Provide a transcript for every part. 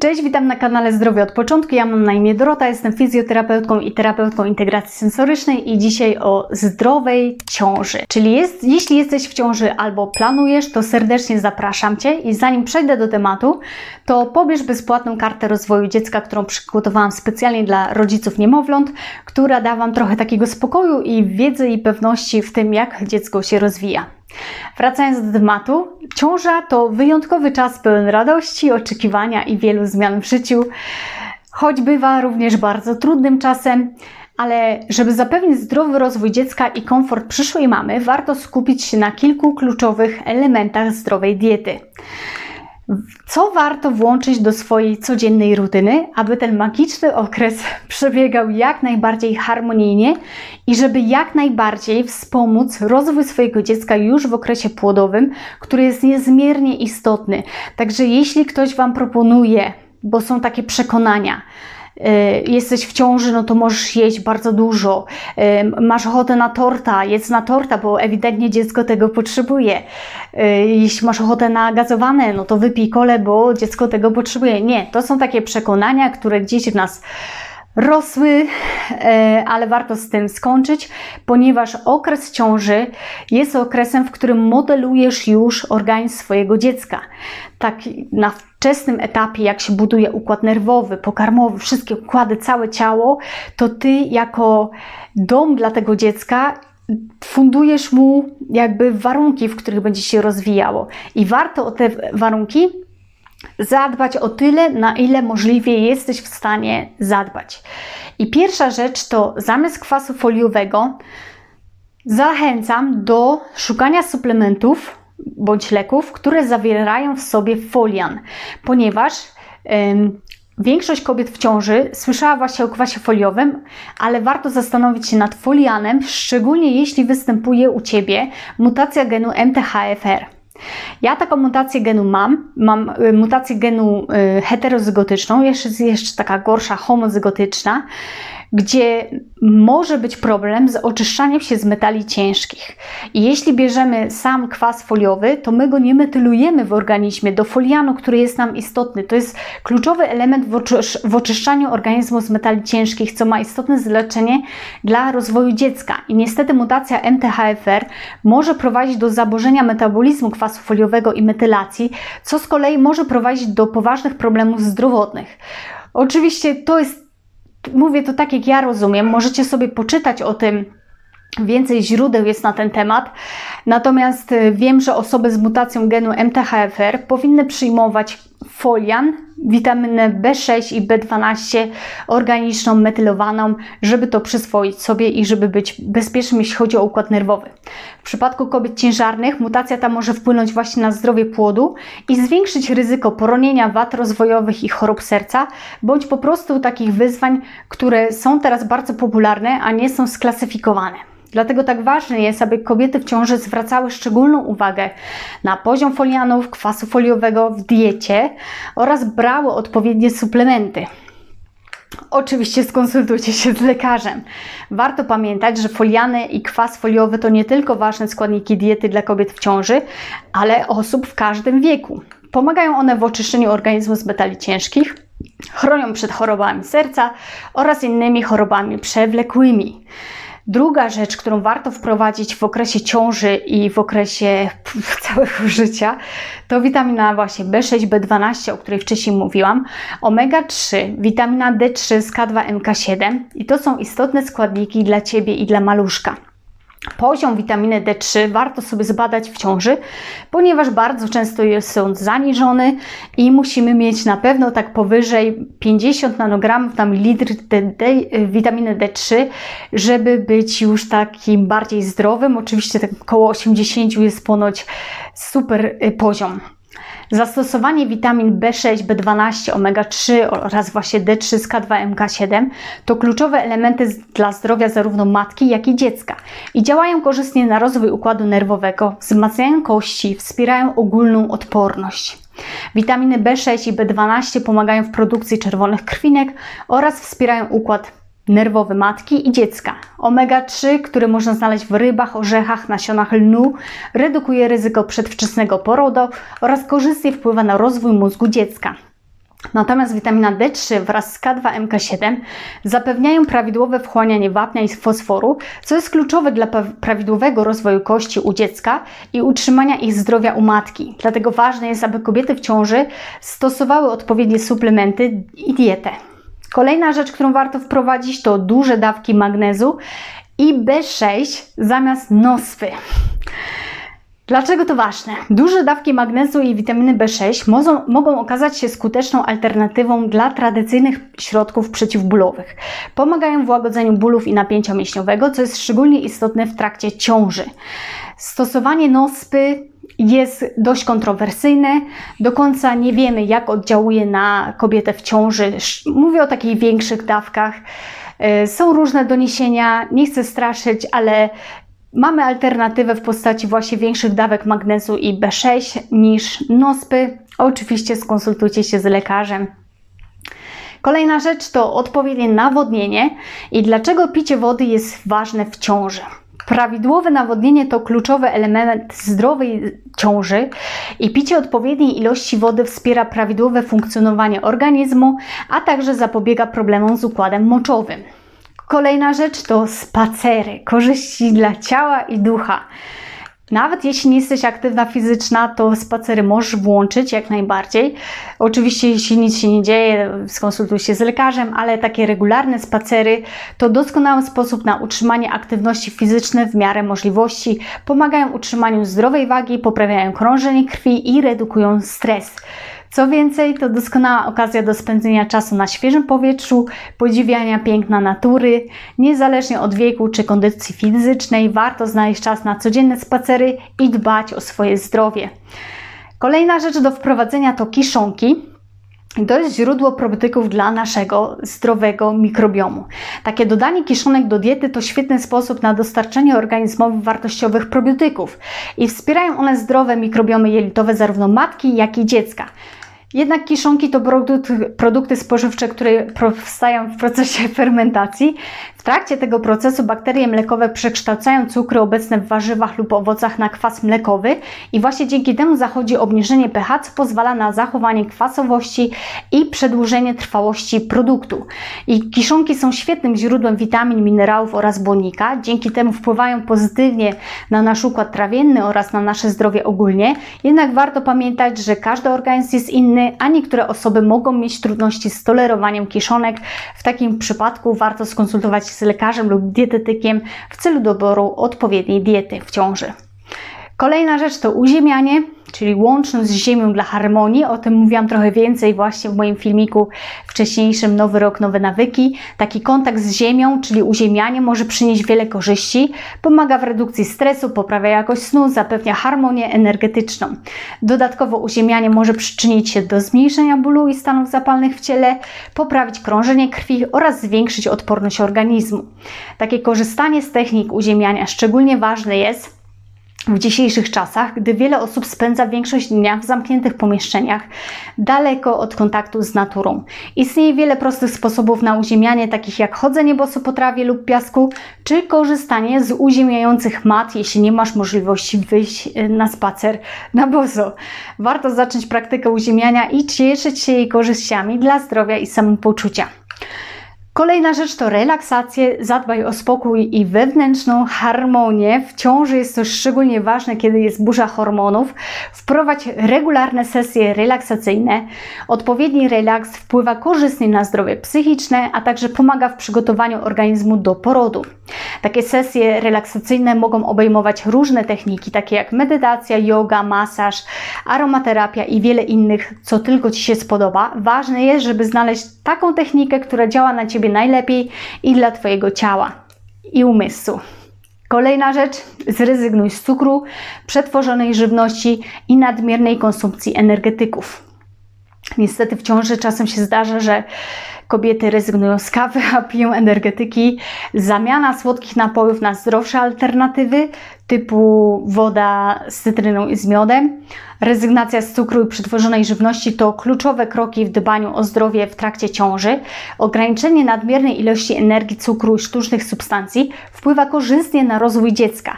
Cześć, witam na kanale Zdrowie od Początku. Ja mam na imię Dorota, jestem fizjoterapeutką i terapeutką integracji sensorycznej i dzisiaj o zdrowej ciąży. Czyli jest, jeśli jesteś w ciąży albo planujesz, to serdecznie zapraszam Cię i zanim przejdę do tematu, to pobierz bezpłatną kartę rozwoju dziecka, którą przygotowałam specjalnie dla rodziców niemowląt, która da Wam trochę takiego spokoju i wiedzy i pewności w tym, jak dziecko się rozwija. Wracając do tematu, ciąża to wyjątkowy czas pełen radości, oczekiwania i wielu zmian w życiu, choć bywa również bardzo trudnym czasem, ale żeby zapewnić zdrowy rozwój dziecka i komfort przyszłej mamy, warto skupić się na kilku kluczowych elementach zdrowej diety. Co warto włączyć do swojej codziennej rutyny, aby ten magiczny okres przebiegał jak najbardziej harmonijnie i żeby jak najbardziej wspomóc rozwój swojego dziecka już w okresie płodowym, który jest niezmiernie istotny. Także jeśli ktoś Wam proponuje, bo są takie przekonania, jesteś w ciąży, no to możesz jeść bardzo dużo. Y, masz ochotę na torta, jedz na torta, bo ewidentnie dziecko tego potrzebuje. Y, jeśli masz ochotę na gazowane, no to wypij kole, bo dziecko tego potrzebuje. Nie, to są takie przekonania, które gdzieś w nas rosły, ale warto z tym skończyć, ponieważ okres ciąży jest okresem, w którym modelujesz już organizm swojego dziecka. Tak na wczesnym etapie, jak się buduje układ nerwowy, pokarmowy, wszystkie układy, całe ciało, to ty jako dom dla tego dziecka fundujesz mu jakby warunki, w których będzie się rozwijało. I warto o te warunki zadbać o tyle, na ile możliwie jesteś w stanie zadbać. I pierwsza rzecz to zamiast kwasu foliowego zachęcam do szukania suplementów bądź leków, które zawierają w sobie folian, ponieważ ym, Większość kobiet w ciąży słyszała właśnie o kwasie foliowym, ale warto zastanowić się nad folianem, szczególnie jeśli występuje u Ciebie mutacja genu MTHFR. Ja taką mutację genu mam, mam y, mutację genu y, heterozygotyczną, jeszcze jest jeszcze taka gorsza homozygotyczna, gdzie może być problem z oczyszczaniem się z metali ciężkich. I jeśli bierzemy sam kwas foliowy, to my go nie metylujemy w organizmie do folianu, który jest nam istotny. To jest kluczowy element w, oczysz w oczyszczaniu organizmu z metali ciężkich, co ma istotne znaczenie dla rozwoju dziecka. I niestety mutacja MTHFR może prowadzić do zaburzenia metabolizmu kwasu foliowego i metylacji, co z kolei może prowadzić do poważnych problemów zdrowotnych. Oczywiście to jest mówię to tak, jak ja rozumiem. Możecie sobie poczytać o tym. Więcej źródeł jest na ten temat. Natomiast y, wiem, że osoby z mutacją genu MTHFR powinny przyjmować folian, witaminę B6 i B12 organiczną, metylowaną, żeby to przyswoić sobie i żeby być bezpiecznym, jeśli chodzi o układ nerwowy. W przypadku kobiet ciężarnych mutacja ta może wpłynąć właśnie na zdrowie płodu i zwiększyć ryzyko poronienia wad rozwojowych i chorób serca, bądź po prostu takich wyzwań, które są teraz bardzo popularne, a nie są sklasyfikowane. Dlatego tak ważne jest, aby kobiety w ciąży zwracały szczególną uwagę na poziom folianów, kwasu foliowego w diecie oraz brały odpowiednie suplementy. Oczywiście skonsultujcie się z lekarzem. Warto pamiętać, że foliany i kwas foliowy to nie tylko ważne składniki diety dla kobiet w ciąży, ale osób w każdym wieku. Pomagają one w oczyszczeniu organizmu z metali ciężkich, chronią przed chorobami serca oraz innymi chorobami przewlekłymi. Druga rzecz, którą warto wprowadzić w okresie ciąży i w okresie całego życia, to witamina właśnie B6, B12, o której wcześniej mówiłam, omega-3, witamina D3 z K2MK7 i to są istotne składniki dla Ciebie i dla maluszka. Poziom witaminy D3 warto sobie zbadać w ciąży, ponieważ bardzo często jest on zaniżony i musimy mieć na pewno tak powyżej 50 nanogramów na mililitr witaminy D3, żeby być już takim bardziej zdrowym. Oczywiście tak około 80 jest ponoć super y, poziom. Zastosowanie witamin B6, B12, omega-3 oraz właśnie D3 z K2MK7 to kluczowe elementy dla zdrowia zarówno matki, jak i dziecka i działają korzystnie na rozwój układu nerwowego, wzmacniają kości, wspierają ogólną odporność. Witaminy B6 i B12 pomagają w produkcji czerwonych krwinek oraz wspierają układ nerwowy matki i dziecka. Omega-3, który można znaleźć w rybach, orzechach, nasionach lnu, redukuje ryzyko przedwczesnego porodu oraz korzystnie wpływa na rozwój mózgu dziecka. Natomiast witamina D3 wraz z K2MK7 zapewniają prawidłowe wchłanianie wapnia i fosforu, co jest kluczowe dla prawidłowego rozwoju kości u dziecka i utrzymania ich zdrowia u matki. Dlatego ważne jest, aby kobiety w ciąży stosowały odpowiednie suplementy i dietę. Kolejna rzecz, którą warto wprowadzić, to duże dawki magnezu i B6 zamiast noswy. Dlaczego to ważne? Duże dawki magnezu i witaminy B6 mogą, mogą okazać się skuteczną alternatywą dla tradycyjnych środków przeciwbólowych. Pomagają w łagodzeniu bólów i napięcia mięśniowego, co jest szczególnie istotne w trakcie ciąży. Stosowanie nospy jest dość kontrowersyjne. Do końca nie wiemy, jak oddziałuje na kobietę w ciąży. Mówię o takich większych dawkach. E, są różne doniesienia, nie chcę straszyć, ale Mamy alternatywę w postaci właśnie większych dawek magnezu i B6 niż nospy. Oczywiście skonsultujcie się z lekarzem. Kolejna rzecz to odpowiednie nawodnienie i dlaczego picie wody jest ważne w ciąży. Prawidłowe nawodnienie to kluczowy element zdrowej ciąży i picie odpowiedniej ilości wody wspiera prawidłowe funkcjonowanie organizmu, a także zapobiega problemom z układem moczowym. Kolejna rzecz to spacery, korzyści dla ciała i ducha. Nawet jeśli nie jesteś aktywna fizyczna, to spacery możesz włączyć jak najbardziej. Oczywiście, jeśli nic się nie dzieje, skonsultuj się z lekarzem, ale takie regularne spacery to doskonały sposób na utrzymanie aktywności fizycznej w miarę możliwości. Pomagają utrzymaniu zdrowej wagi, poprawiają krążenie krwi i redukują stres. Co więcej, to doskonała okazja do spędzenia czasu na świeżym powietrzu, podziwiania piękna natury. Niezależnie od wieku czy kondycji fizycznej, warto znaleźć czas na codzienne spacery i dbać o swoje zdrowie. Kolejna rzecz do wprowadzenia to kiszonki. To jest źródło probiotyków dla naszego zdrowego mikrobiomu. Takie dodanie kiszonek do diety to świetny sposób na dostarczenie organizmowi wartościowych probiotyków i wspierają one zdrowe mikrobiomy jelitowe zarówno matki, jak i dziecka. Jednak kiszonki to produkty, spożywcze, które powstają w procesie fermentacji. W trakcie tego procesu bakterie mlekowe przekształcają cukry obecne w warzywach lub owocach na kwas mlekowy i właśnie dzięki temu zachodzi obniżenie pH, co pozwala na zachowanie kwasowości i przedłużenie trwałości produktu. I kiszonki są świetnym źródłem witamin, minerałów oraz błonnika. Dzięki temu wpływają pozytywnie na nasz układ trawienny oraz na nasze zdrowie ogólnie. Jednak warto pamiętać, że każdy organizm jest inny a niektóre osoby mogą mieć trudności z tolerowaniem kiszonek. W takim przypadku warto skonsultować się z lekarzem lub dietetykiem w celu doboru odpowiedniej diety w ciąży. Kolejna rzecz to uziemianie czyli łączność z Ziemią dla harmonii. O tym mówiłam trochę więcej właśnie w moim filmiku wcześniejszym Nowy Rok, Nowe Nawyki. Taki kontakt z Ziemią, czyli uziemianie, może przynieść wiele korzyści. Pomaga w redukcji stresu, poprawia jakość snu, zapewnia harmonię energetyczną. Dodatkowo uziemianie może przyczynić się do zmniejszenia bólu i stanów zapalnych w ciele, poprawić krążenie krwi oraz zwiększyć odporność organizmu. Takie korzystanie z technik uziemiania szczególnie ważne jest, w dzisiejszych czasach, gdy wiele osób spędza większość dnia w zamkniętych pomieszczeniach, daleko od kontaktu z naturą. Istnieje wiele prostych sposobów na uziemianie, takich jak chodzenie boso po trawie lub piasku, czy korzystanie z uziemiających mat, jeśli nie masz możliwości wyjść e, na spacer na boso. Warto zacząć praktykę uziemiania i cieszyć się jej korzyściami dla zdrowia i samopoczucia. Kolejna rzecz to relaksację, zadbaj o spokój i wewnętrzną harmonię. W ciąży jest to szczególnie ważne, kiedy jest burza hormonów. Wprowadź regularne sesje relaksacyjne. Odpowiedni relaks wpływa korzystnie na zdrowie psychiczne, a także pomaga w przygotowaniu organizmu do porodu. Takie sesje relaksacyjne mogą obejmować różne techniki, takie jak medytacja, yoga, masaż, aromaterapia i wiele innych, co tylko Ci się spodoba. Ważne jest, żeby znaleźć taką technikę, która działa na Ciebie Ciebie najlepiej i dla Twojego ciała i umysłu. Kolejna rzecz, zrezygnuj z cukru, przetworzonej żywności i nadmiernej konsumpcji energetyków. Niestety w ciąży czasem się zdarza, że kobiety rezygnują z kawy, a piją energetyki. Zamiana słodkich napojów na zdrowsze alternatywy typu woda z cytryną i z miodem. Rezygnacja z cukru i przetworzonej żywności to kluczowe kroki w dbaniu o zdrowie w trakcie ciąży. Ograniczenie nadmiernej ilości energii, cukru i sztucznych substancji wpływa korzystnie na rozwój dziecka.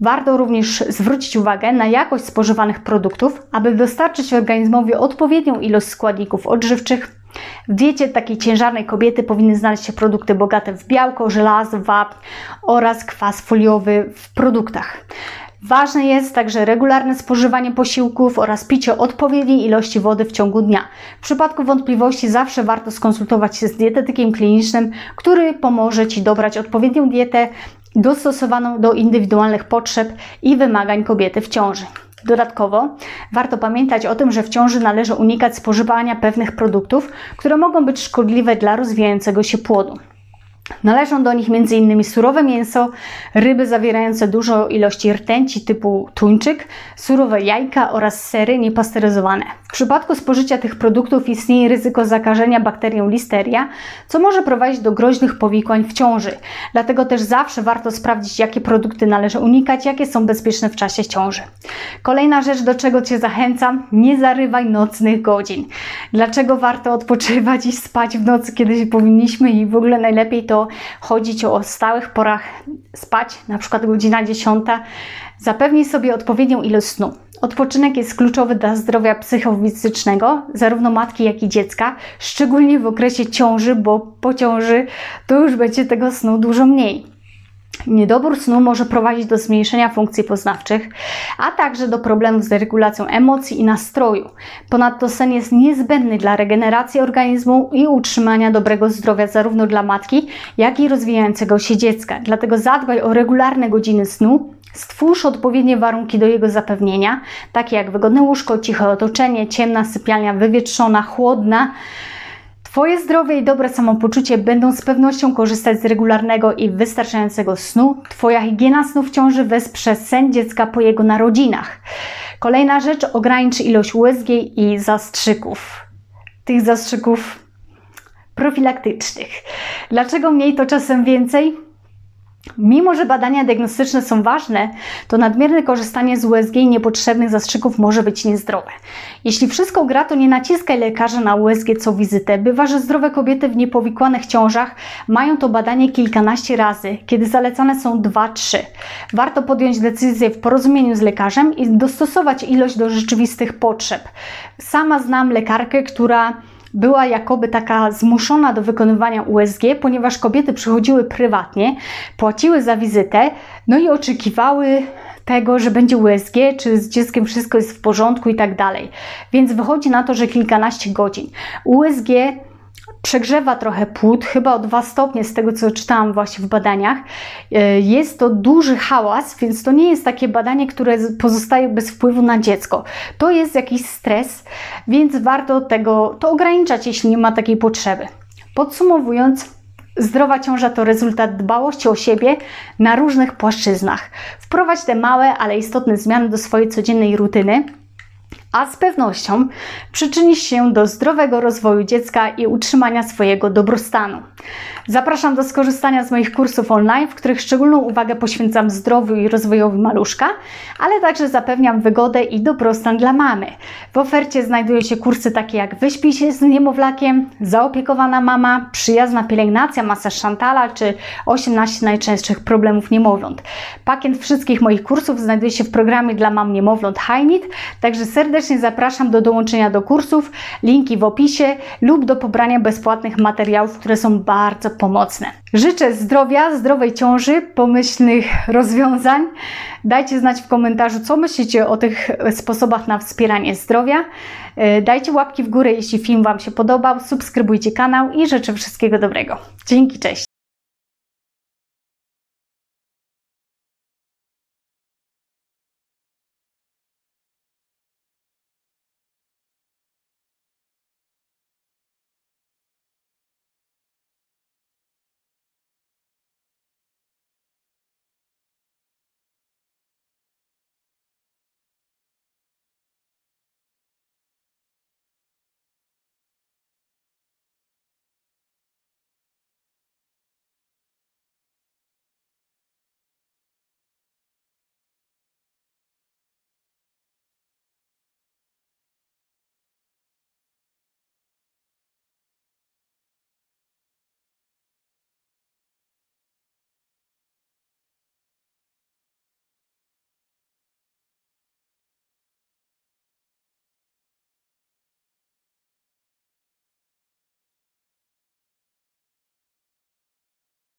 Warto również zwrócić uwagę na jakość spożywanych produktów, aby dostarczyć organizmowi odpowiednią ilość składników odżywczych. W diecie takiej ciężarnej kobiety powinny znaleźć się produkty bogate w białko, żelazo, wapń oraz kwas foliowy w produktach. Ważne jest także regularne spożywanie posiłków oraz picie odpowiedniej ilości wody w ciągu dnia. W przypadku wątpliwości zawsze warto skonsultować się z dietetykiem klinicznym, który pomoże Ci dobrać odpowiednią dietę dostosowaną do indywidualnych potrzeb i wymagań kobiety w ciąży. Dodatkowo warto pamiętać o tym, że w ciąży należy unikać spożywania pewnych produktów, które mogą być szkodliwe dla rozwijającego się płodu. Należą do nich m.in. surowe mięso, ryby zawierające dużo ilości rtęci typu tuńczyk, surowe jajka oraz sery niepasteryzowane. W przypadku spożycia tych produktów istnieje ryzyko zakażenia bakterią listeria, co może prowadzić do groźnych powikłań w ciąży. Dlatego też zawsze warto sprawdzić, jakie produkty należy unikać, jakie są bezpieczne w czasie ciąży. Kolejna rzecz, do czego Cię zachęcam, nie zarywaj nocnych godzin. Dlaczego warto odpoczywać i spać w nocy, kiedy się powinniśmy i w ogóle najlepiej to chodzić o stałych porach spać, na przykład godzina 10, zapewnij sobie odpowiednią ilość snu. Odpoczynek jest kluczowy dla zdrowia psychofizycznego, zarówno matki, jak i dziecka, szczególnie w okresie ciąży, bo po ciąży to już będzie tego snu dużo mniej. Niedobór snu może prowadzić do zmniejszenia funkcji poznawczych, a także do problemów z regulacją emocji i nastroju. Ponadto sen jest niezbędny dla regeneracji organizmu i utrzymania dobrego zdrowia zarówno dla matki, jak i rozwijającego się dziecka. Dlatego zadbaj o regularne godziny snu, Stwórz odpowiednie warunki do jego zapewnienia, takie jak wygodne łóżko, ciche otoczenie, ciemna sypialnia, wywietrzona, chłodna, Twoje zdrowie i dobre samopoczucie będą z pewnością korzystać z regularnego i wystarczającego snu. Twoja higiena snu w ciąży wesprze sen dziecka po jego narodzinach. Kolejna rzecz, ogranicz ilość USG i zastrzyków. Tych zastrzyków profilaktycznych. Dlaczego mniej to czasem więcej? Mimo, że badania diagnostyczne są ważne, to nadmierne korzystanie z USG i niepotrzebnych zastrzyków może być niezdrowe. Jeśli wszystko gra, to nie naciskaj lekarza na USG co wizytę. Bywa, że zdrowe kobiety w niepowikłanych ciążach mają to badanie kilkanaście razy, kiedy zalecane są 2-3. Warto podjąć decyzję w porozumieniu z lekarzem i dostosować ilość do rzeczywistych potrzeb. Sama znam lekarkę, która była jakoby taka zmuszona do wykonywania USG, ponieważ kobiety przychodziły prywatnie, płaciły za wizytę, no i oczekiwały tego, że będzie USG, czy z dzieckiem wszystko jest w porządku i tak dalej. Więc wychodzi na to, że kilkanaście godzin. USG przegrzewa trochę płód, chyba o 2 stopnie z tego, co czytałam właśnie w badaniach. E, jest to duży hałas, więc to nie jest takie badanie, które pozostaje bez wpływu na dziecko. To jest jakiś stres, więc warto tego to ograniczać, jeśli nie ma takiej potrzeby. Podsumowując, Zdrowa ciąża to rezultat dbałości o siebie na różnych płaszczyznach. Wprowadź te małe, ale istotne zmiany do swojej codziennej rutyny a z pewnością przyczynisz się do zdrowego rozwoju dziecka i utrzymania swojego dobrostanu. Zapraszam do skorzystania z moich kursów online, w których szczególną uwagę poświęcam zdrowiu i rozwojowi maluszka, ale także zapewniam wygodę i dobrostan dla mamy. W ofercie znajdują się kursy takie jak Wyśpij się z niemowlakiem, Zaopiekowana mama, Przyjazna pielęgnacja, masaż Szantala czy 18 najczęstszych problemów niemowląt. Pakiet wszystkich moich kursów znajduje się w programie dla mam niemowląt HiNit, także serdecznie zapraszam do dołączenia do kursów, linki w opisie lub do pobrania bezpłatnych materiałów, które są bardzo pomocne. Życzę zdrowia, zdrowej ciąży, pomyślnych rozwiązań. Dajcie znać w komentarzu, co myślicie o tych sposobach na wspieranie zdrowia. E, dajcie łapki w górę, jeśli film Wam się podobał, subskrybujcie kanał i życzę wszystkiego dobrego. Dzięki, cześć!